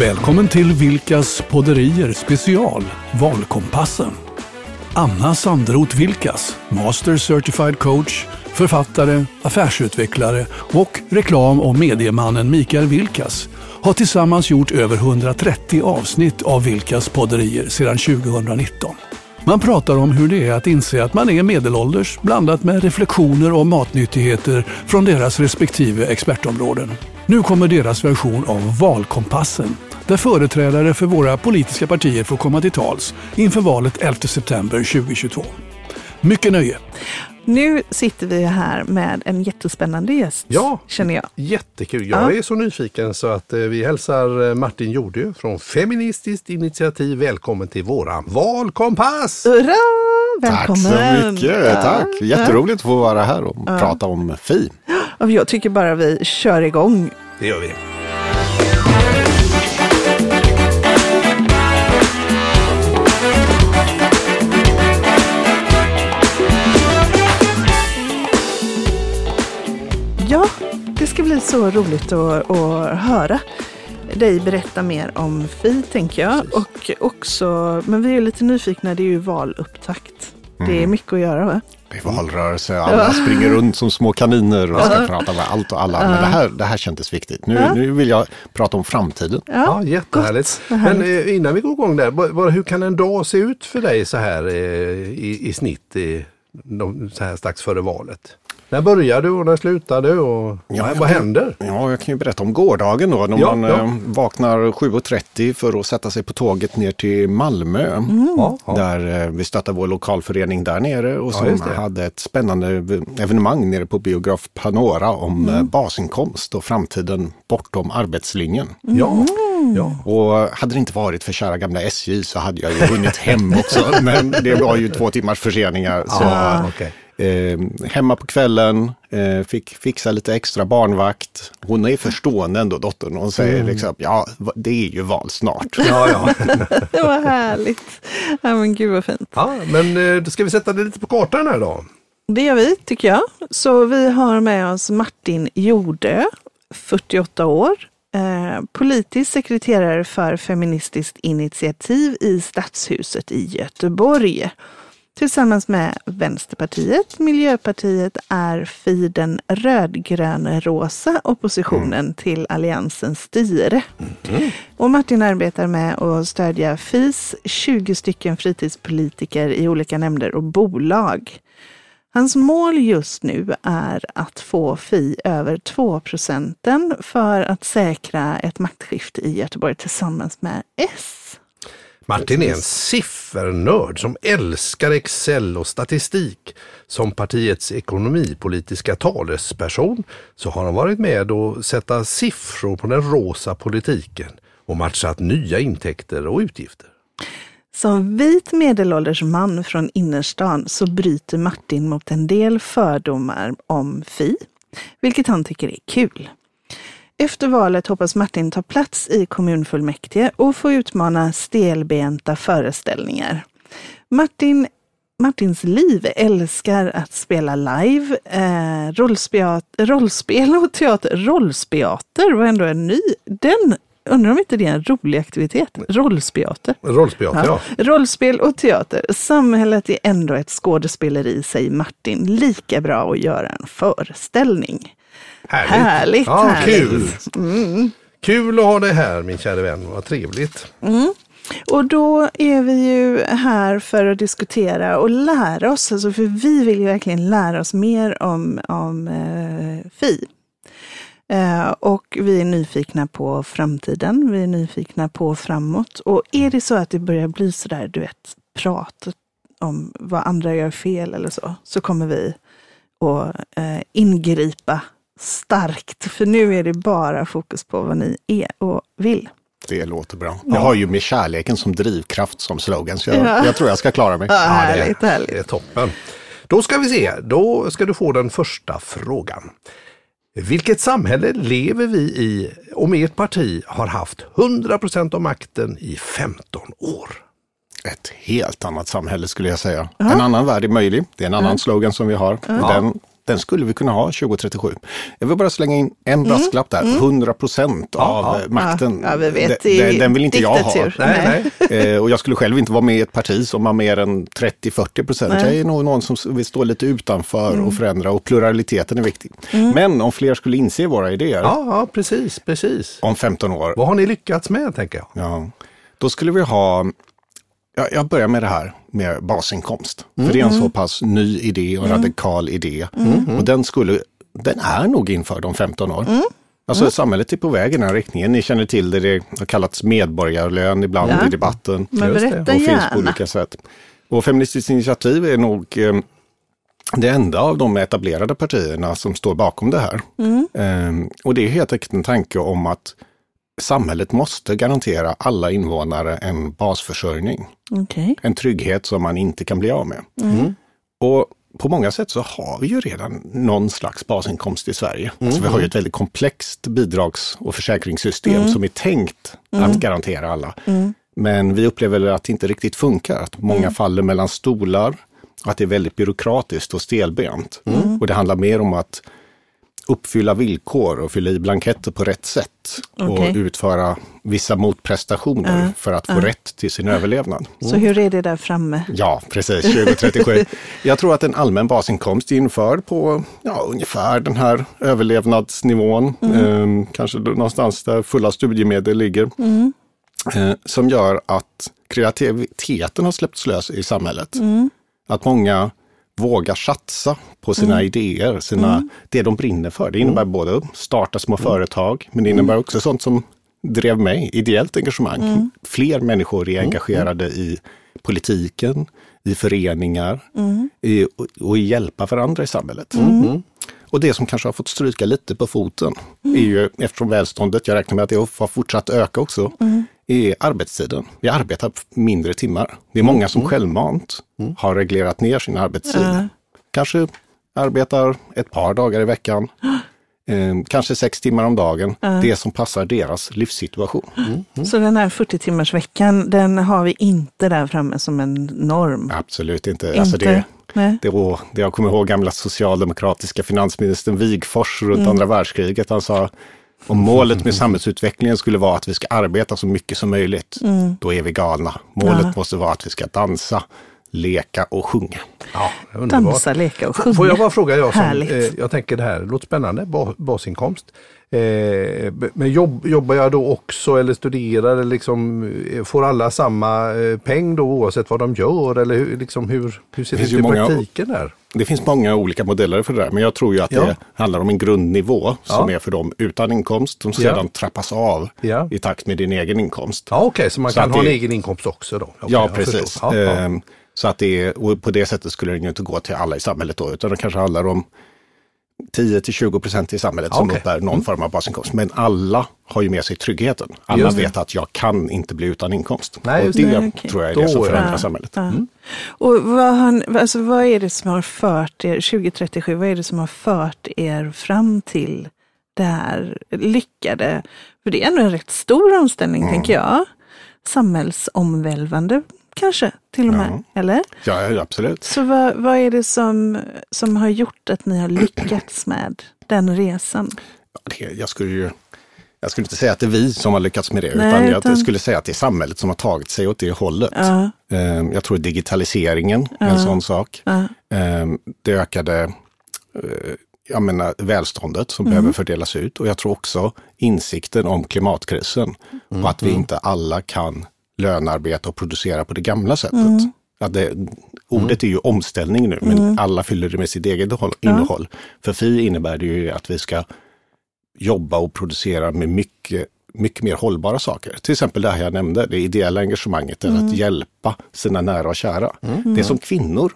Välkommen till Vilkas podderier special Valkompassen. Anna Sandroth Vilkas, Master Certified Coach, författare, affärsutvecklare och reklam och mediemannen Mikael Vilkas har tillsammans gjort över 130 avsnitt av Vilkas podderier sedan 2019. Man pratar om hur det är att inse att man är medelålders blandat med reflektioner om matnyttigheter från deras respektive expertområden. Nu kommer deras version av Valkompassen där företrädare för våra politiska partier får komma till tals inför valet 11 september 2022. Mycket nöje! Nu sitter vi här med en jättespännande gäst, Ja. känner jag. Jättekul. Jag Ja. är så nyfiken så att eh, vi hälsar eh, Martin Jordö från Feministiskt initiativ välkommen till våran valkompass! Hurra! Välkommen! Tack så mycket, Ja. tack. Jätteroligt att få vara här och prata om Fi. Ja, Jag tycker bara vi kör igång. Det gör vi. Så roligt att, att höra dig berätta mer om Fi, tänker jag. Och också, men vi är lite nyfikna, det är ju valupptakt. Det är mycket att göra, va? Det är valrörelse, alla springer runt som små kaniner och ska prata med allt och alla. Men det här, det här kändes viktigt. Nu, Ja. nu vill jag prata om framtiden. Ja, jättehärligt. Vad Men eh, innan vi går igång där, vad- hur kan en dag se ut för dig så här eh, i, i snitt i, de, så här strax före valet? När börjar du och när slutar du och Ja, vad, kan- händer? Ja, jag kan ju berätta om gårdagen då. När Ja, man ja. eh, vaknar 7.30 för att sätta sig på tåget ner till Malmö. Ja. Där eh, vi stöttar vår lokalförening där nere och Ja, som hade ett spännande ev- evenemang nere på biograf Panora om eh, basinkomst och framtiden bortom arbetslinjen. Ja, ja. Och hade det inte varit för kära gamla SJ så hade jag ju hunnit hem också. Men det var ju två timmars förseningar. Så, Ja, okej. Eh, hemma på kvällen, eh, fick fixa lite extra barnvakt. Hon är förstående ändå, dottern. Hon säger liksom, ja, det är ju val snart. Ja, ja. Det var härligt. Ja, men gud vad fint. ja, men eh, då ska vi sätta det lite på kartan här då. Det gör vi, tycker jag. Så vi har med oss Martin Jordö, 48 år. Eh, politisk sekreterare för Feministiskt initiativ i Stadshuset i Göteborg. Tillsammans med Vänsterpartiet, Miljöpartiet är Fi den rödgrön-rosa oppositionen till Alliansens styre. Och Martin arbetar med att stödja FIs 20 stycken fritidspolitiker i olika nämnder och bolag. Hans mål just nu är att få Fi över 2 procenten för att säkra ett maktskifte i Göteborg tillsammans med S. Martin är en siffernörd som älskar Excel och statistik. Som partiets ekonomipolitiska talesperson så har han varit med och sätta siffror på den rosa politiken och matchat nya intäkter och utgifter. Som vit medelålders man från innerstan så bryter Martin mot en del fördomar om Fi, vilket han tycker är kul. Efter valet hoppas Martin ta plats i kommunfullmäktige och få utmana stelbenta föreställningar. Martin, Martins liv älskar att spela live, eh, rollspel, och teater. Rollspeater var ändå en ny. Den, undrar om inte det är en rolig aktivitet? Rollspeater. Rollspel, ja. Rollspel och teater. Samhället är ändå ett skådespeleri, säger Martin. Lika bra att göra en föreställning. Härligt. Härligt, ja, härligt. Kul. Kul att ha dig här min kära vän, vad trevligt. Och då är vi ju här för att diskutera och lära oss, alltså för vi vill ju verkligen lära oss mer om, om eh, Fi. Eh, och vi är nyfikna på framtiden, vi är nyfikna på framåt. Och är det så att det börjar bli sådär, du vet, prat om vad andra gör fel eller så, så kommer vi att eh, ingripa starkt. För nu är det bara fokus på vad ni är och vill. Det låter bra. Jag har ju med kärleken som drivkraft som slogan, så jag, Ja. jag tror jag ska klara mig. Ja, det är- härligt, härligt. Det är toppen. Då ska vi se, då ska du få den första frågan. Vilket samhälle lever vi i om ert parti har haft 100% av makten i 15 år? Ett helt annat samhälle skulle jag säga. En annan värld är möjlig. Det är en annan slogan som vi har. Den den skulle vi kunna ha 2037. Jag vill bara slänga in en brasklapp där. 100 procent av Ja, eh, makten, Ja, vi vet, den, den, vill inte jag ha. diktatur. Nej, nej. Eh, och jag skulle själv inte vara med i ett parti som har mer än 30-40 procent. Jag är nog någon som vill stå lite utanför Mm. och förändra och pluraliteten är viktig. Men om fler skulle inse våra idéer Ja, ja, precis, precis. om 15 år, Vad har ni lyckats med, tänker jag? ja, då skulle vi ha Ja, jag börjar med det här med basinkomst. För det är en så pass ny idé och radikal idé. Och den, skulle, den är nog införd om 15 år. Alltså samhället är på väg i den här riktningen. Ni känner till det, det har kallats medborgarlön ibland Ja. i debatten. Men berätta och finns på gärna. olika sätt. Och Feministiskt initiativ är nog eh, det enda av de etablerade partierna som står bakom det här. Eh, och det är helt enkelt en tanke om att samhället måste garantera alla invånare en basförsörjning. Okej. En trygghet som man inte kan bli av med. Och på många sätt så har vi ju redan någon slags basinkomst i Sverige. Alltså vi har ju ett väldigt komplext bidrags och försäkringssystem som är tänkt att garantera alla. Men vi upplever att det inte riktigt funkar, att många faller mellan stolar, att det är väldigt byråkratiskt och stelbent. Och det handlar mer om att uppfylla villkor och fylla i blanketter på rätt sätt och Okej. utföra vissa motprestationer för att få rätt till sin överlevnad. Så hur är det där framme? Ja, precis, 2037. Jag tror att en allmän basinkomst är införd på ja, ungefär den här överlevnadsnivån, eh, kanske någonstans där fulla studiemedel ligger, eh, som gör att kreativiteten har släppts lös i samhället. Att många vågar satsa på sina idéer, sina, det de brinner för. Det innebär både att starta små företag, men det innebär också sånt som drev mig, ideellt engagemang. Fler människor är engagerade i politiken, i föreningar i, och, och i hjälpa varandra i samhället. Och det som kanske har fått stryka lite på foten är ju, eftersom välståndet, jag räknar med att det har fortsatt öka också, är arbetstiden. Vi arbetar mindre timmar. Det är många som självmant har reglerat ner sin arbetstid. Kanske arbetar ett par dagar i veckan. Eh, kanske sex timmar om dagen. Det som passar deras livssituation. Så den här 40 timmars veckan, den har vi inte där framme som en norm? Absolut inte. Inte? Alltså det, Nej. det, var, det jag kommer ihåg gamla socialdemokratiska finansministern Wigforss runt Mm. andra världskriget. Han sa om målet med samhällsutvecklingen skulle vara att vi ska arbeta så mycket som möjligt, Mm. då är vi galna. Målet måste vara att vi ska dansa, leka och sjunga. Ja, underbart. Dansa, leka och sjunga. Får jag bara fråga, jag, som, eh, jag tänker det här låter spännande, ba, basinkomst. Eh, men jobb, jobbar jag då också eller studerar eller liksom, eh, får alla samma eh, peng då oavsett vad de gör eller hur, liksom, hur, hur ser det, ut i många- praktiken där? Det finns många olika modeller för det där, men jag tror ju att Ja. det handlar om en grundnivå som Ja. är för dem utan inkomst, som Ja. sedan trappas av Ja. i takt med din egen inkomst. Ja okej, så man Så kan ha en det- egen inkomst också då? Okej, Ja, precis. Ja, ja. Ehm, Så att det är, och på det sättet skulle den ju inte gå till alla i samhället då, utan det kanske handlar om 10-20 procent i samhället som Okej. uppbär någon form av basinkomst. Men alla har ju med sig tryggheten. Alla vet att jag kan inte bli utan inkomst. Nej, och det det. Okej. tror jag är Då det som förändrar Ja. samhället. Ja. Och vad, har, alltså, vad är det som har fört er, 2037, vad är det som har fört er fram till det här lyckade? För det är ändå en rätt stor omställning, tänker jag. Samhällsomvälvande kanske till och med, eller? Ja, ja, absolut. Så vad, vad är det som, som har gjort att ni har lyckats med den resan? Det, jag, skulle ju, jag skulle inte säga att det är vi som har lyckats med det, Nej, utan jag utan- skulle säga att det är samhället som har tagit sig åt det hållet. Ja. Ehm, Jag tror digitaliseringen är en sån sak. Ja. Ehm, Det ökade eh, jag menar, välståndet som behöver fördelas ut. Och jag tror också insikten om klimatkrisen och att vi inte alla kan lönearbeta och producera på det gamla sättet. Att det, ordet är ju omställning nu, men alla fyller det med sitt eget innehåll- innehåll. För FI innebär det ju att vi ska jobba och producera med mycket, mycket mer hållbara saker. Till exempel det här jag nämnde, det ideella engagemanget, är att hjälpa sina nära och kära. Det som kvinnor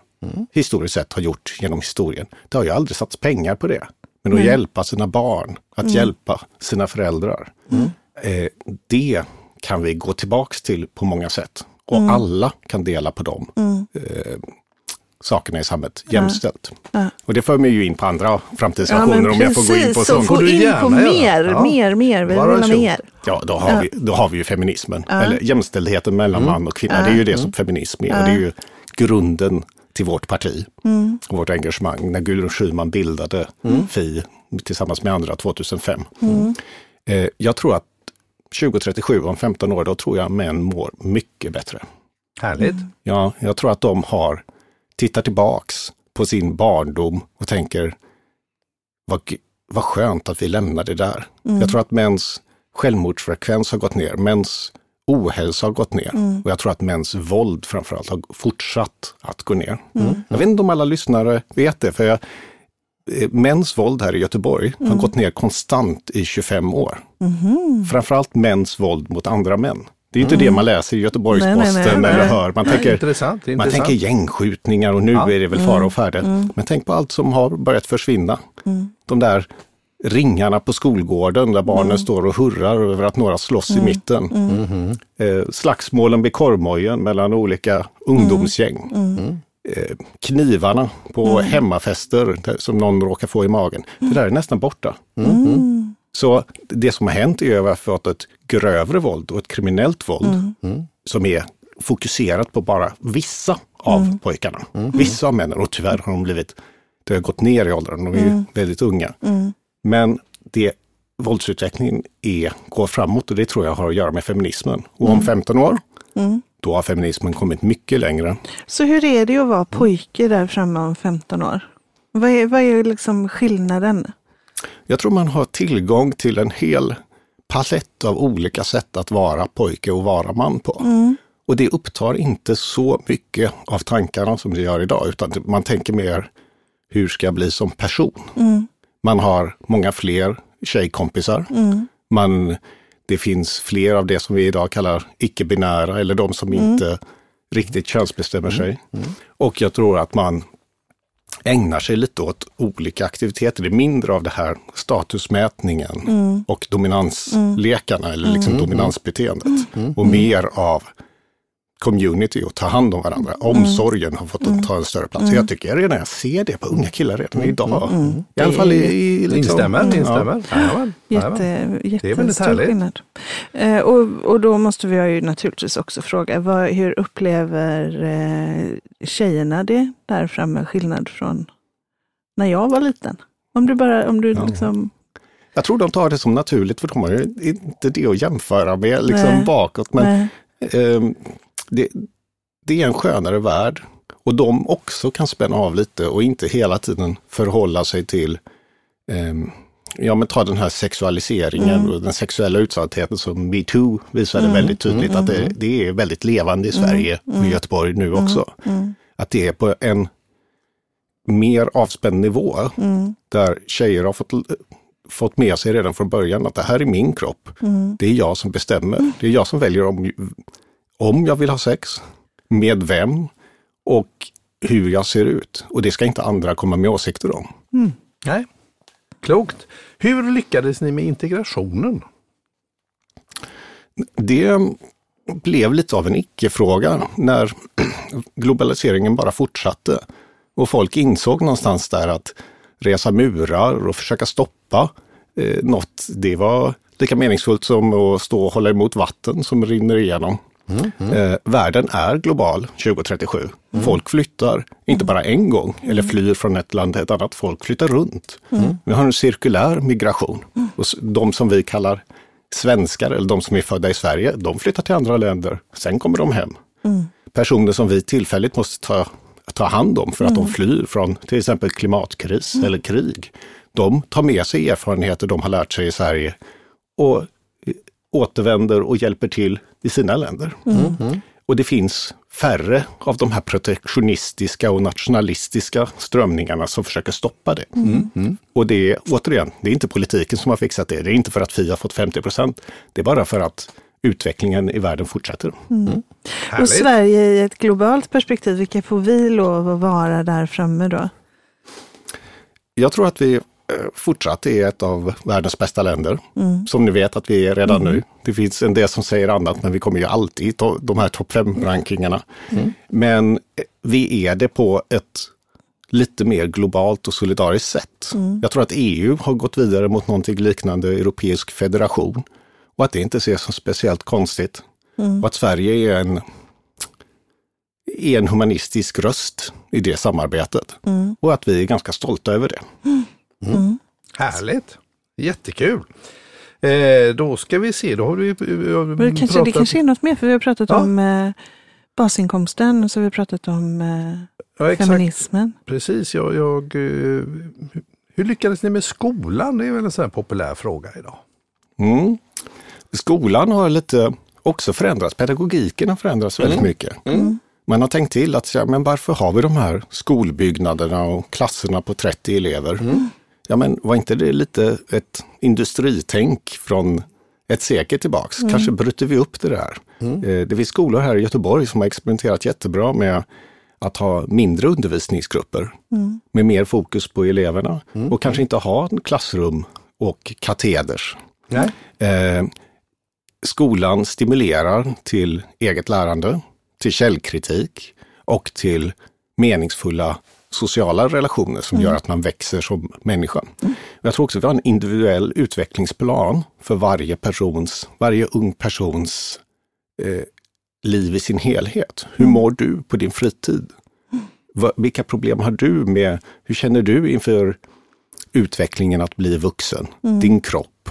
historiskt sett har gjort genom historien, det har ju aldrig satts pengar på det. Men att hjälpa sina barn, att hjälpa sina föräldrar, eh, det kan vi gå tillbaks till på många sätt. Och alla kan dela på dem eh, sakerna i samhället jämställt. Och det för mig ju in på andra framtidsvisioner om jag får gå in på så sånt. få Får du in gärna på mer, Ja. mer, mer, vi vill mer. Ja, då har, Vi, då har vi ju feminismen, eller jämställdheten mellan man och kvinna. Det är ju det som feminism är. Och det är ju grunden till vårt parti. Och vårt engagemang. När Gudrun Schyman bildade Fi tillsammans med andra 2005. Eh, jag tror att 2037, om 15 år, då tror jag män mår mycket bättre. Härligt. Ja, jag tror att de har, tittar tillbaks på sin barndom och tänker, vad, vad skönt att vi lämnade det där. Jag tror att mäns självmordsfrekvens har gått ner, mäns ohälsa har gått ner och jag tror att mäns våld framförallt har fortsatt att gå ner. Jag vet inte om alla lyssnare vet det, för jag, mäns våld här i Göteborg har gått ner konstant i 25 år. Framförallt mäns våld mot andra män. Det är inte det man läser i Göteborgs-Posten eller hör. Man tänker, intressant, man intressant. tänker gängskjutningar och nu Ja. är det väl fara och färde. Men tänk på allt som har börjat försvinna. De där ringarna på skolgården där barnen står och hurrar över att några slåss i mitten. Eh, slagsmålen vid korvmojen mellan olika ungdomsgäng. Eh, knivarna på hemmafester där- som någon råkar få i magen. Det där är nästan borta. Så det som har hänt är att vi har fått ett grövre våld och ett kriminellt våld som är fokuserat på bara vissa av pojkarna. Vissa av männen. Och tyvärr har de blivit, det har gått ner i åldern, de är ju väldigt unga. Men det, våldsutvecklingen är, går framåt och det tror jag har att göra med feminismen. Och om 15 år, då har feminismen kommit mycket längre. Så hur är det att vara pojke där framme om 15 år? Vad är, vad är liksom skillnaden? Jag tror man har tillgång till en hel palett av olika sätt att vara pojke och vara man på. Och det upptar inte så mycket av tankarna som det gör idag, utan man tänker mer hur ska jag bli som person? Man har många fler tjejkompisar. Man, det finns fler av det som vi idag kallar icke-binära eller de som inte riktigt könsbestämmer sig. Och jag tror att man ägnar sig lite åt olika aktiviteter. Det är mindre av det här statusmätningen och dominanslekarna eller liksom dominansbeteendet. Och mer av community och ta hand om varandra. Omsorgen har fått ta en större plats. Så Jag tycker redan jag ser det på unga killar redan idag. I alla fall i, i liksom, Instämmer, Ja. instämmer. Jajamän, Jätte, jättestor skillnad. Eh, och, och då måste vi ju naturligtvis också fråga, vad, hur upplever eh, tjejerna det där framme, skillnad från när jag var liten? Om du bara, om du Ja. liksom, Jag tror de tar det som naturligt för de har ju inte det att jämföra med liksom Nej. bakåt. Men nej, Ehm, det, det är en skönare värld. Och de också kan spänna av lite och inte hela tiden förhålla sig till, ehm, ja men ta den här sexualiseringen och den sexuella utsattheten som metoo visade väldigt tydligt att det, det är väldigt levande i Sverige och i Göteborg nu också. Att det är på en mer avspänd nivå där tjejer har fått fått med sig redan från början att det här är min kropp. Det är jag som bestämmer. Det är jag som väljer om, om jag vill ha sex, med vem och hur jag ser ut. Och det ska inte andra komma med åsikter om. Nej, klokt. Hur lyckades ni med integrationen? Det blev lite av en icke-fråga när globaliseringen bara fortsatte. Och folk insåg någonstans där att resa murar och försöka stoppa eh, något, det var lika meningsfullt som att stå och hålla emot vatten som rinner igenom. Eh, världen är global 2037. Folk flyttar, inte bara en gång, eller flyr från ett land till ett annat. Folk flyttar runt. Vi har en cirkulär migration. Och de som vi kallar svenskar, eller de som är födda i Sverige, de flyttar till andra länder. Sen kommer de hem. Personer som vi tillfälligt måste ta, ta hand om för att de flyr från till exempel klimatkris eller krig. De tar med sig erfarenheter de har lärt sig i Sverige och återvänder och hjälper till i sina länder. Och det finns färre av de här protektionistiska och nationalistiska strömningarna som försöker stoppa det. Och det är återigen, det är inte politiken som har fixat det. Det är inte för att Fi har fått 50 procent. Det är bara för att utvecklingen i världen fortsätter. och Härligt. Sverige i ett globalt perspektiv, vilka får vi lov att vara där framme då? Jag tror att vi fortsatt är ett av världens bästa länder. Som ni vet att vi är redan nu. Det finns en del som säger annat, men vi kommer ju alltid i to- de här topp 5-rankingarna. Men eh, vi är det på ett lite mer globalt och solidariskt sätt. Jag tror att EU har gått vidare mot någonting liknande europeisk federation och att det inte ses som speciellt konstigt. Och att Sverige är en är en humanistisk röst i det samarbetet. Och att vi är ganska stolta över det. Härligt! Jättekul! Eh, då ska vi se, då har du eh, Men det, kanske, det kanske är något mer, för vi har pratat Ja. om eh, basinkomsten och så har vi pratat om eh, ja, feminismen. Precis, jag, jag, eh, hur lyckades ni med skolan? Det är väl en sån här populär fråga idag. Mm. Skolan har lite också förändrats. Pedagogiken har förändrats väldigt mycket. Man har tänkt till att men varför har vi de här skolbyggnaderna och klasserna på 30 elever? Ja, men var inte det lite ett industritänk från ett sekel tillbaks? Kanske bryter vi upp det där. Eh, Det finns skolor här i Göteborg som har experimenterat jättebra med att ha mindre undervisningsgrupper med mer fokus på eleverna och kanske inte ha en klassrum och kateders. Eh, skolan stimulerar till eget lärande, till källkritik och till meningsfulla sociala relationer som gör att man växer som människa. Jag tror också att vi har en individuell utvecklingsplan för varje persons, varje ung persons eh, liv i sin helhet. Hur mår du på din fritid? Va, vilka problem har du med, hur känner du inför utvecklingen att bli vuxen? Din kropp?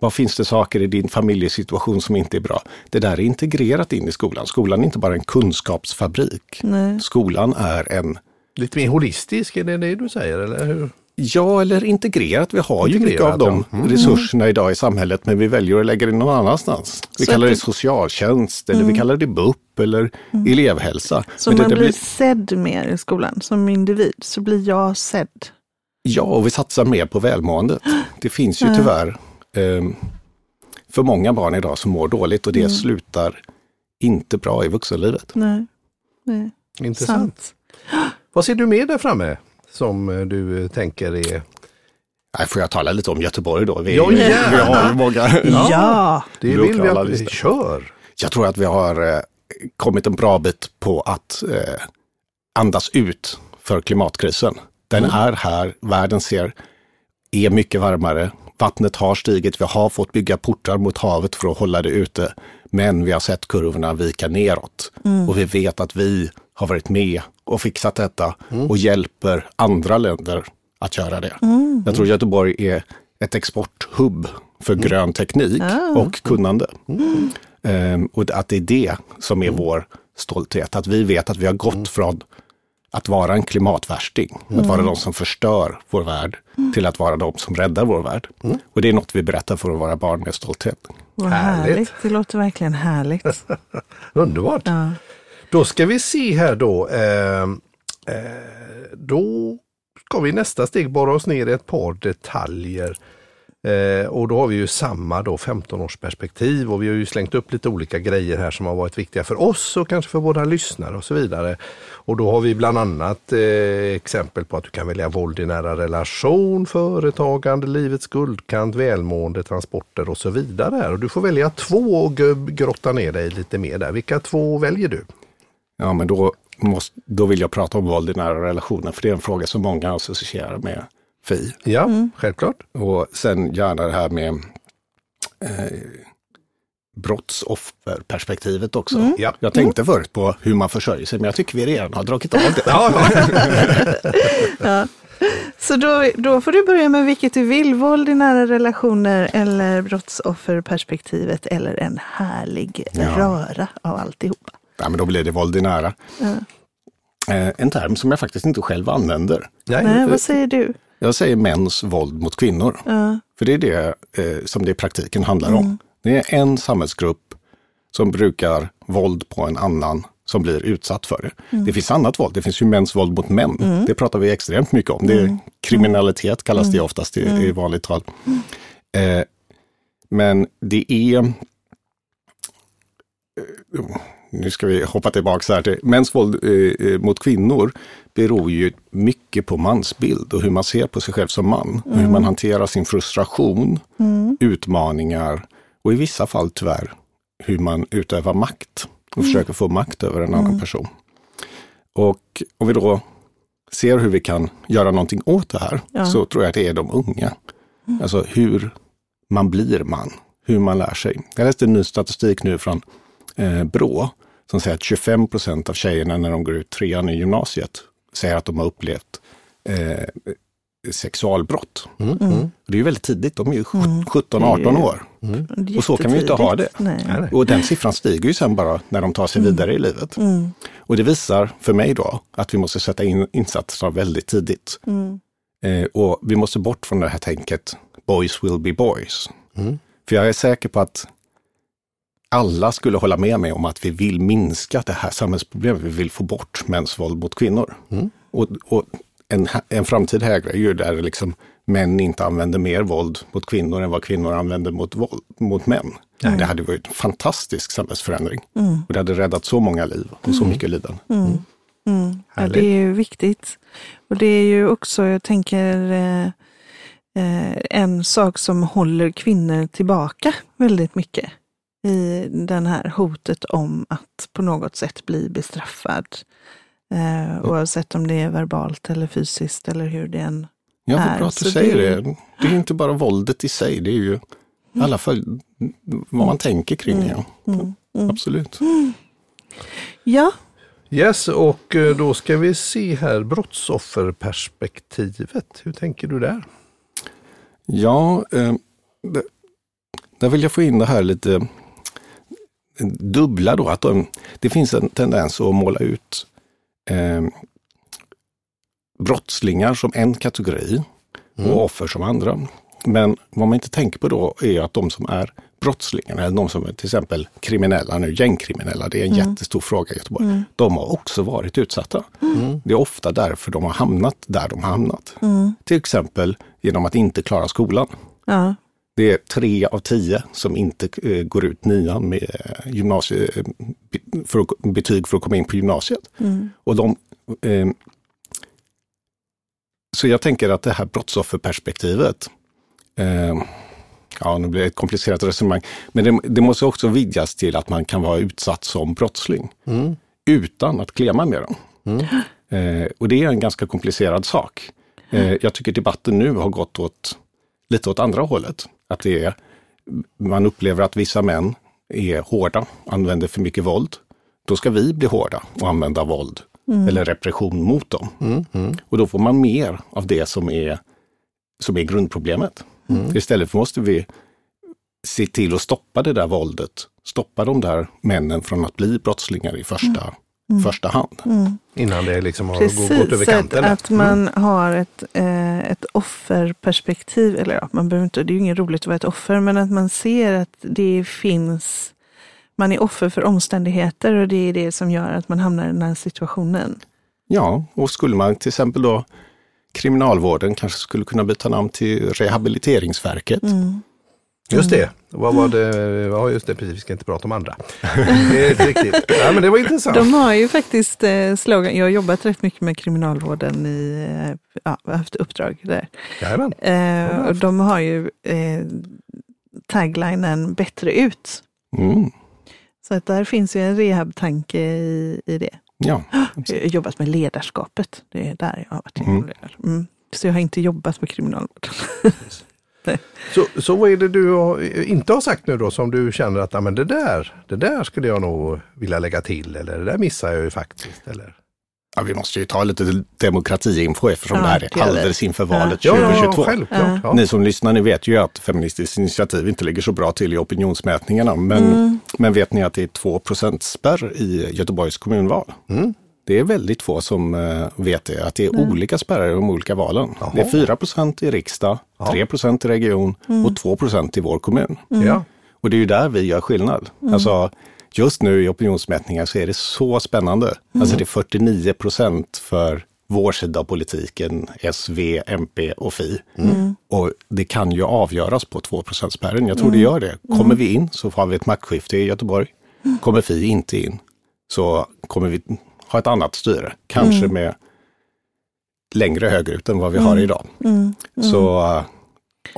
Vad finns det saker i din familjesituation som inte är bra? Det där är integrerat in i skolan. Skolan är inte bara en kunskapsfabrik. Nej. Skolan är en, Lite mer holistisk, är det det du säger? Eller hur? ja eller integrerat. Vi har ju mycket Integrerat, av de ja. Mm. resurserna idag i samhället men vi väljer att lägga det någon annanstans. Vi Så kallar det det- socialtjänst eller vi kallar det BUP eller elevhälsa. Så Men det man där blir sedd mer i skolan som individ, så blir jag sedd. Ja, och vi satsar mer på välmåendet. Det finns ju tyvärr eh, för många barn idag som mår dåligt och det Mm. slutar inte bra i vuxenlivet. Nej, Nej. Intressant. sant. Vad ser du med där framme som eh, du eh, tänker är... Nej, får jag tala lite om Göteborg då? Vi, Ja, vi gärna. har ju många. Ja, Det vill vi att vi kör. Jag tror att vi har eh, kommit en bra bit på att eh, andas ut för klimatkrisen. Den är här, världen ser, är mycket varmare. Vattnet har stigit, vi har fått bygga portar mot havet för att hålla det ute. Men vi har sett kurvorna vika neråt. Och vi vet att vi har varit med och fixat detta och hjälper andra länder att göra det. Jag tror Göteborg är ett exporthubb för grön teknik och kunnande. Ehm, och att det är det som är vår stolthet. Att vi vet att vi har gått från att vara en klimatvärsting, att vara de som förstör vår värld, till att vara de som räddar vår värld. Och det är något vi berättar för våra barn med stolthet. vad Härligt. härligt. Det låter verkligen härligt. Underbart. Ja. Då ska vi se här då. Eh, eh, då ska vi i nästa steg borra oss ner i ett par detaljer. Eh, och då har vi ju samma då 15-årsperspektiv och vi har ju slängt upp lite olika grejer här som har varit viktiga för oss och kanske för våra lyssnare och så vidare. Och då har vi bland annat eh, exempel på att du kan välja våld i nära relation, företagande, livets guldkant, välmående, transporter och så vidare. Och du får välja två och grotta ner dig lite mer där. Vilka två väljer du? Ja, men då, måste, då vill jag prata om våld i nära relationer, för det är en fråga som många associerar med FI. Ja, självklart. Och sen gärna det här med eh, brottsofferperspektivet också. Ja. Jag tänkte förut på hur man försörjer sig, men jag tycker vi redan har dragit av det. Ja, Ja. Så då, då får du börja med vilket du vill, våld i nära relationer eller brottsofferperspektivet eller en härlig Ja. röra av alltihopa. Ja, men då blir det våld i nära. Ja. Eh, en term som jag faktiskt inte själv använder. Nej, Nej, vad säger du? Jag säger mäns våld mot kvinnor. Ja. För det är det eh, som det i praktiken handlar om. Det är en samhällsgrupp som brukar våld på en annan som blir utsatt för det. Det finns annat våld, det finns ju mäns våld mot män. Det pratar vi extremt mycket om. Det är kriminalitet kallas det oftast i, i vanligt tal. Eh, men det är... Nu ska vi hoppa tillbaka här till mäns våld eh, eh, mot kvinnor beror ju mycket på mansbild och hur man ser på sig själv som man. Och hur man hanterar sin frustration, utmaningar och i vissa fall tyvärr hur man utövar makt och försöker få makt över en annan person. Och om vi då ser hur vi kan göra någonting åt det här Ja. så tror jag att det är de unga. Alltså hur man blir man, hur man lär sig. Jag läste en ny statistik nu från eh, Brå som säger att 25 procent av tjejerna när de går ut trean i gymnasiet säger att de har upplevt eh, sexualbrott. Mm. Mm. Det är ju väldigt tidigt, de är ju 17-18 år. Och så kan vi ju inte ha det. Nej. Och den siffran stiger ju sen bara när de tar sig vidare i livet. Mm. Och det visar för mig då att vi måste sätta in insatserna väldigt tidigt. Mm. Eh, och vi måste bort från det här tänket, boys will be boys. Mm. För jag är säker på att alla skulle hålla med mig om att vi vill minska det här samhällsproblemet. Vi vill få bort mäns våld mot kvinnor. Mm. Och, och en, en framtid hägrar ju där liksom män inte använder mer våld mot kvinnor än vad kvinnor använder mot, våld, mot män. Det hade varit en fantastisk samhällsförändring. Mm. Och det hade räddat så många liv och så mycket lidande. Mm. Mm. Ja, det är ju viktigt. Och det är ju också, jag tänker, eh, eh, en sak som håller kvinnor tillbaka väldigt mycket i den här hotet om att på något sätt bli bestraffad. Eh, oavsett om det är verbalt eller fysiskt eller hur det än Ja, vad bra att du säger det- det. Det är ju inte bara våldet i sig, det är ju i alla fall vad man tänker kring det. Ja. Mm. Mm. Absolut. Ja, Yes, och eh, då ska vi se här brottsofferperspektivet. Hur tänker du där? Ja, eh, det, där vill jag få in det här lite dubbla då. Att de, det finns en tendens att måla ut eh, brottslingar som en kategori Mm. och offer som andra. Men vad man inte tänker på då är att de som är brottslingarna, eller de som är till exempel kriminella nu, gängkriminella, det är en jättestor fråga i Göteborg. De har också varit utsatta. Mm. Det är ofta därför de har hamnat där de har hamnat. mm. Till exempel genom att inte klara skolan. ja. Det är tre av tio som inte eh, går ut nian med eh, gymnasie, eh, för att, betyg för att komma in på gymnasiet. Mm. Och de, eh, så jag tänker att det här brottsofferperspektivet, eh, ja nu blir det ett komplicerat resonemang, men det, det måste också vidgas till att man kan vara utsatt som brottsling Mm. utan att klämma med dem. Mm. Eh, och det är en ganska komplicerad sak. Eh, jag tycker debatten nu har gått åt, lite åt andra hållet. Att det är, man upplever att vissa män är hårda, använder för mycket våld. Då ska vi bli hårda och använda våld eller repression mot dem. Mm. Mm. Och då får man mer av det som är, som är grundproblemet. Istället måste vi se till att stoppa det där våldet, stoppa de där männen från att bli brottslingar i första, första hand. Mm. Innan det liksom har gått över Precis, att, kanten. där. att man har ett, eh, ett offerperspektiv. Eller ja, man behöver inte, det är ju inget roligt att vara ett offer, men att man ser att det finns, man är offer för omständigheter och det är det som gör att man hamnar i den här situationen. Ja, och skulle man till exempel då Kriminalvården kanske skulle kunna byta namn till Rehabiliteringsverket. Mm. Just det, vad var det? Ja just det, precis, vi ska inte prata om andra. Riktigt. Ja, men det var intressant. De har ju faktiskt eh, slogan, jag har jobbat rätt mycket med kriminalvården i, eh, ja, haft uppdrag där. Jajamän. Eh, och de har ju eh, taglinen bättre ut. Mm. Så att där finns ju en rehabtanke i, i det. Ja, Jag har jobbat med ledarskapet. Det är där jag har varit Mm. Mm. Så jag har inte jobbat med kriminalvården. Så, så vad är det du har, inte har sagt nu då som du känner att ja, men det, där, det där skulle jag nog vilja lägga till eller det där missar jag ju faktiskt. Eller? ja vi måste ju ta lite demokratiinfo eftersom Ja, det här är alldeles inför valet Ja, 2022. självklart. Ja. Ni som lyssnar, ni vet ju att Feministiskt initiativ inte ligger så bra till i opinionsmätningarna. Men, Mm. men vet ni att det är 2 spärr i Göteborgs kommunval? Mm. Det är väldigt få som eh, vet det, att det är olika spärrar i de olika valen. Jaha. Det är 4% i riksdag, Ja. 3 i region Mm. och 2% i vår kommun. Ja. Och det är ju där vi gör skillnad. Alltså, just nu i opinionsmätningar så är det så spännande. Alltså det är 49% för vår sida av politiken, S, V, MP och Fi. Och det kan ju avgöras på 2 spärren. Jag tror det gör det. Kommer vi in så får vi ett maktskifte i Göteborg. Kommer Fi inte in så kommer vi ha ett annat styre. Kanske med längre högerut än vad vi har idag. Mm. Så eh,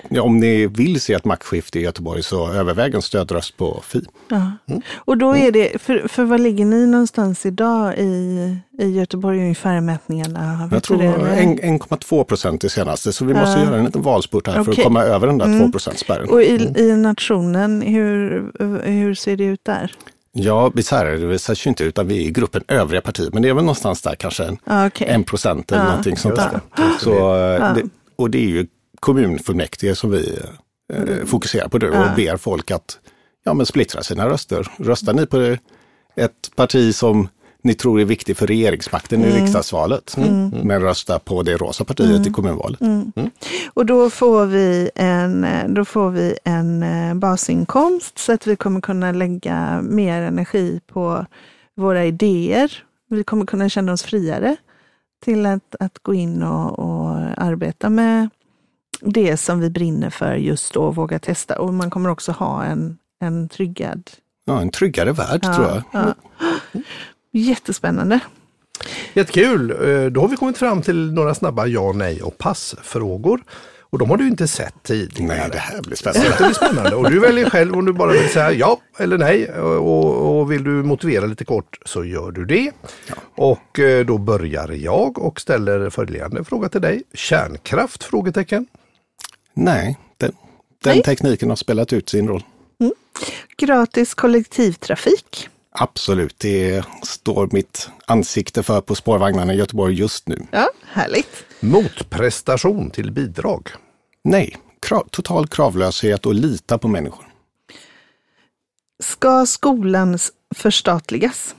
ja, om ni vill se ett maktskifte i Göteborg så överväg en stödröst på Fi. Ja. Och då är det, för, för vad ligger ni någonstans idag i, i Göteborg ungefär i mätningarna? Jag tror du det, eller? en- 1,2 procent det senaste, så vi måste Ja. göra en liten valspurt här för att komma över den där Mm. 2 spärren. Och i, i nationen, hur, hur ser det ut där? Ja, vi särredovisas ju inte utan vi är i gruppen övriga partier, men det är väl någonstans där kanske en, Ah, en procent eller Ja, någonting sånt där. det. Så, eh, det, och det är ju kommunfullmäktige som vi eh, fokuserar på nu och Ja. ber folk att ja, men splittra sina röster. Röstar ni på ett parti som ni tror är viktigt för regeringsmakten i riksdagsvalet, men rösta på det rosa partiet i kommunvalet. Och då får vi en, då får vi en eh, basinkomst så att vi kommer kunna lägga mer energi på våra idéer. Vi kommer kunna känna oss friare till att, att gå in och, och arbeta med det som vi brinner för just då, våga testa. Och man kommer också ha en, en tryggad... Ja, en tryggare värld tror jag. Ja. Jättespännande. Jättekul! Eh, Då har vi kommit fram till några snabba ja, nej och passfrågor. Och de har du inte sett tidigare. Nej, det här blir spännande. det blir spännande. Och du väljer själv om du bara vill säga ja eller nej. Och, och vill du motivera lite kort så gör du det. Och eh, då börjar jag och ställer följande fråga till dig. Kärnkraft? Frågetecken. Nej, den, den Nej. tekniken har spelat ut sin roll. Gratis kollektivtrafik. Absolut, det står mitt ansikte för på spårvagnarna i Göteborg just nu. Ja, härligt. Motprestation till bidrag. Nej, krav, total kravlöshet och lita på människor. Ska skolan förstatligas?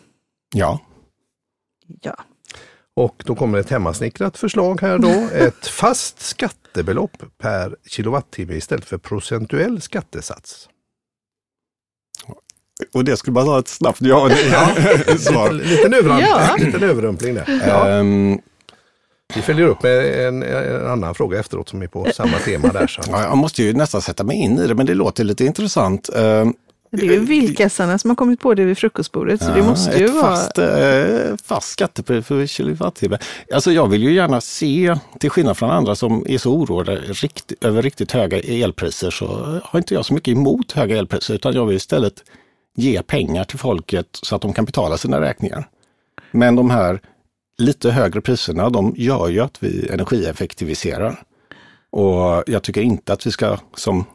Ja, Ja. Och då kommer ett hemmasnickrat förslag här då. Ett fast skattebelopp per kilowattimme istället för procentuell skattesats. Och det skulle bara vara ett snabbt ja eller svar. Lite, liten, överrumpling, Ja. liten överrumpling där. Ja. Ehm, Vi följer upp med en, en annan fråga efteråt som är på samma tema där. Så. ja, jag måste ju nästan sätta mig in i det, men det låter lite intressant. Ehm, Det är ju vilkassarna som har kommit på det vid frukostbordet, så det ja, måste ju ett vara... fast, eh, fast skattepris för kilowattimme. Alltså jag vill ju gärna se, till skillnad från andra som är så oroade rikt, över riktigt höga elpriser, så har inte jag så mycket emot höga elpriser, utan jag vill istället ge pengar till folket så att de kan betala sina räkningar. Men de här lite högre priserna, de gör ju att vi energieffektiviserar. Och jag tycker inte att vi ska, som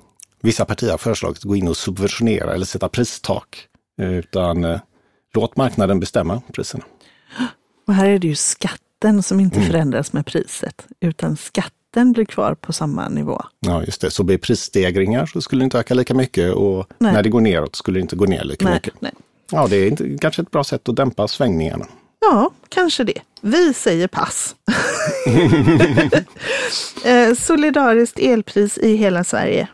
vissa partier har föreslagit, gå in och subventionera eller sätta pristak. Utan eh, låt marknaden bestämma priserna. Och här är det ju skatten som inte förändras med priset, utan skatten blir kvar på samma nivå. Ja, just det. Så blir prisstegringar så skulle det inte öka lika mycket och Nej. när det går neråt skulle det inte gå ner lika Nej, mycket. nej. Ja, det är inte, kanske ett bra sätt att dämpa svängningarna. Ja, kanske det. Vi säger pass. eh, solidariskt elpris i hela Sverige.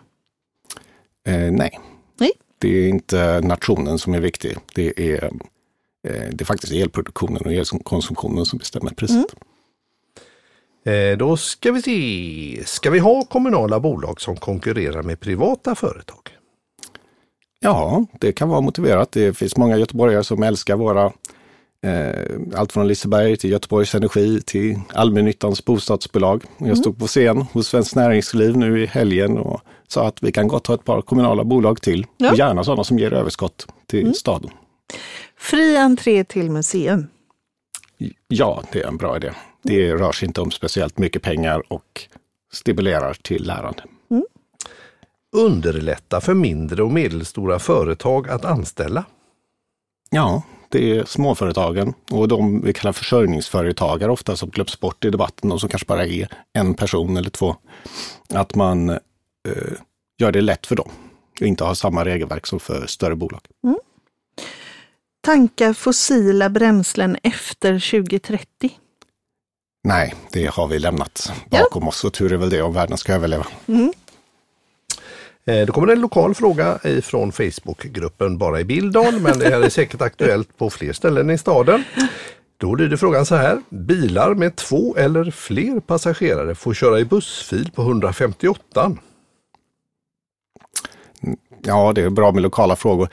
Eh, nej. Nej. Det är inte nationen som är viktig. Det är, eh, det är faktiskt elproduktionen och elkonsumtionen som bestämmer priset. Eh, då ska vi se. Ska vi ha kommunala bolag som konkurrerar med privata företag? Ja, det kan vara motiverat. Det finns många göteborgare som älskar våra eh, allt från Liseberg till Göteborgs Energi till allmännyttans bostadsbolag. Jag stod på scen hos Svenskt Näringsliv nu i helgen och sa att vi kan gott ha ett par kommunala bolag till. Ja. Och gärna sådana som ger överskott till staden. Fri entré till museum. Ja, det är en bra idé. Det rör sig inte om speciellt mycket pengar och stimulerar till lärande. Underlätta för mindre och medelstora företag att anställa. Ja, det är småföretagen och de vi kallar försörjningsföretagare ofta som glöms bort i debatten, de som kanske bara är en person eller två. Att man eh, gör det lätt för dem och inte har samma regelverk som för större bolag. Tanka fossila bränslen efter 2030. Nej, det har vi lämnat bakom oss och tur är väl det om världen ska överleva. Eh, Då kommer en lokal fråga ifrån Facebookgruppen Bara i Bildal, men det här är säkert aktuellt på fler ställen i staden. Då lyder frågan så här. Bilar med två eller fler passagerare får köra i bussfil på 158. Ja, det är bra med lokala frågor.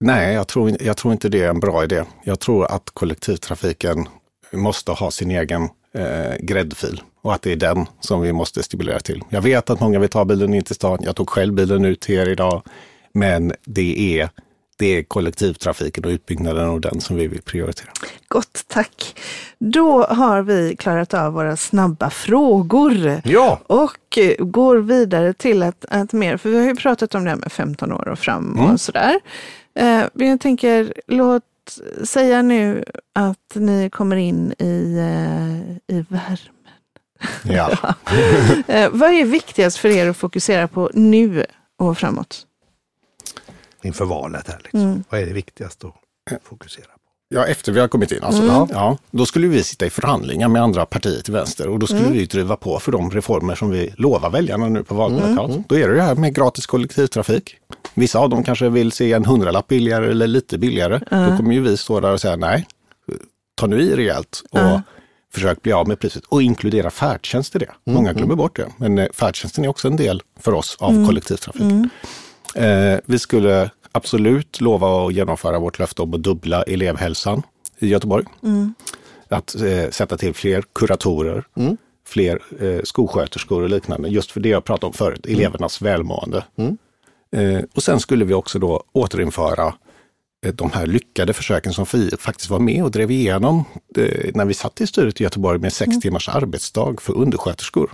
Nej, jag tror, jag tror inte det är en bra idé. Jag tror att kollektivtrafiken måste ha sin egen eh, gräddfil och att det är den som vi måste stimulera till. Jag vet att många vill ta bilen in till stan. Jag tog själv bilen ut till er idag. Men det är det är kollektivtrafiken och utbyggnaden av den som vi vill prioritera. Gott, tack. Då har vi klarat av våra snabba frågor. Ja, Och går vidare till att, att mer, för vi har ju pratat om det här med 15 år och fram och Mm. sådär. Eh, men jag tänker, låt säga nu att ni kommer in i, eh, i värmen. Ja. Eh, vad är viktigast för er att fokusera på nu och framåt? inför valet här. Liksom. Mm. Vad är det viktigaste att fokusera på? Ja, efter vi har kommit in alltså. Mm. Ja, då skulle vi sitta i förhandlingar med andra partier till vänster och då skulle vi driva på för de reformer som vi lovar väljarna nu på valplakat. Då är det det här med gratis kollektivtrafik. Vissa av dem kanske vill se en hundralapp billigare eller lite billigare. Då kommer ju vi stå där och säga nej, ta nu i rejält och försök bli av med priset och inkludera färdtjänst i det. Många glömmer bort det, men eh, färdtjänsten är också en del för oss av kollektivtrafik. Eh, vi skulle absolut lova att genomföra vårt löfte om att dubbla elevhälsan i Göteborg. Att eh, sätta till fler kuratorer, fler eh, skolsköterskor och liknande. Just för det jag pratade om förut, elevernas välmående. Eh, och sen skulle vi också då återinföra eh, de här lyckade försöken som vi faktiskt var med och drev igenom eh, när vi satt i styret i Göteborg med sex timmars arbetsdag för undersköterskor.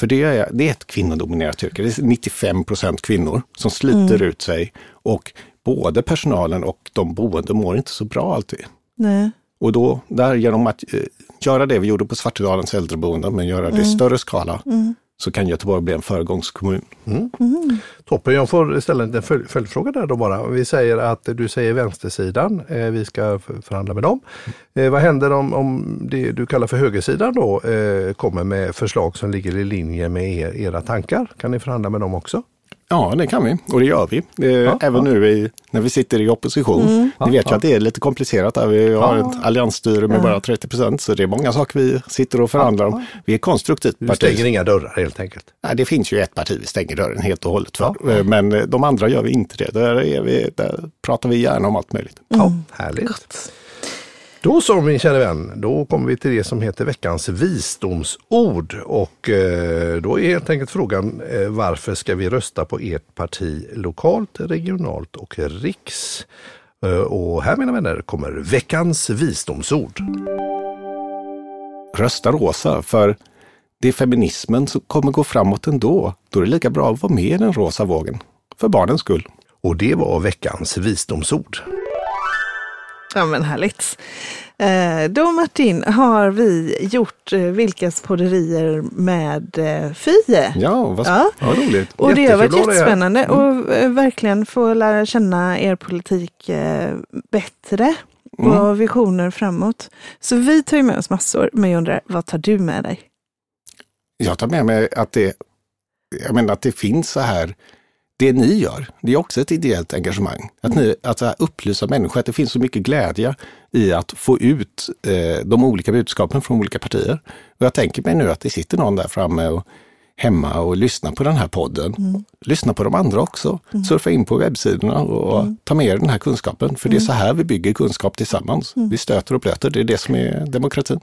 För det är, det är ett kvinnodominerat yrke. Det är 95 procent kvinnor som sliter ut sig och både personalen och de boende mår inte så bra alltid. nej. Och då, där genom att eh, göra det vi gjorde på Svartedalens äldreboende, men göra det i större skala, så kan Göteborg bli en föregångskommun. Mm. Toppen, jag får ställa en följ- följdfråga där då bara. Vi säger att du säger vänstersidan, eh, vi ska förhandla med dem. Eh, vad händer om, om det du kallar för högersidan då eh, kommer med förslag som ligger i linje med er, era tankar? Kan ni förhandla med dem också? Ja, det kan vi och det gör vi. Eh, även nu i, när vi sitter i opposition. Ni vet ju att det är lite komplicerat där. Vi har ett alliansstyre med bara 30 procent, så det är många saker vi sitter och förhandlar om. Vi är konstruktivt Du parti. stänger inga dörrar helt enkelt. Nej, det finns ju ett parti vi stänger dörren helt och hållet för. Eh, Men eh, de andra gör vi inte det. Där, är vi, där pratar vi gärna om allt möjligt. Ja, härligt. Då så min kära vän, då kommer vi till det som heter veckans visdomsord. Och eh, då är helt enkelt frågan eh, varför ska vi rösta på ert parti lokalt, regionalt och riks? Eh, och här mina vänner kommer veckans visdomsord. Rösta rosa, för det är feminismen som kommer gå framåt ändå. Då är det lika bra att vara med i den rosa vågen. För barnens skull. Och det var veckans visdomsord. Ja men härligt. Eh, då Martin har vi gjort eh, Vilkas podderier med eh, Fie. Ja, vad, Ja. vad roligt. Och det har varit jättespännande och eh, verkligen få lära känna er politik bättre och visioner framåt. Så vi tar ju med oss massor, men jag undrar, vad tar du med dig? Jag tar med mig att det, jag menar att det finns så här, det ni gör, det är också ett ideellt engagemang. Att, ni, att upplysa människor, att det finns så mycket glädje i att få ut eh, de olika budskapen från olika partier. Och jag tänker mig nu att det sitter någon där framme och hemma och lyssnar på den här podden. Lyssna på de andra också. Surfa in på webbsidorna och ta med er den här kunskapen. För det är så här vi bygger kunskap tillsammans. Vi stöter och blöter, det är det som är demokratin.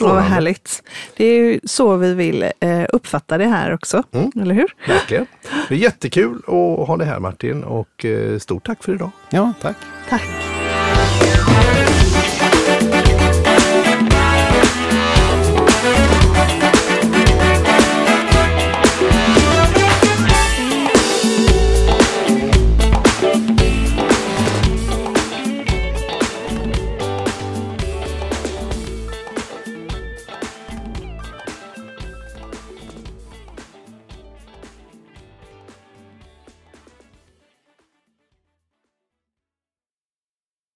Ja, vad härligt. Det är ju så vi vill eh, uppfatta det här också, eller hur? Verkligen. Det är jättekul att ha dig här Martin och eh, stort tack för idag. Ja, tack. Tack.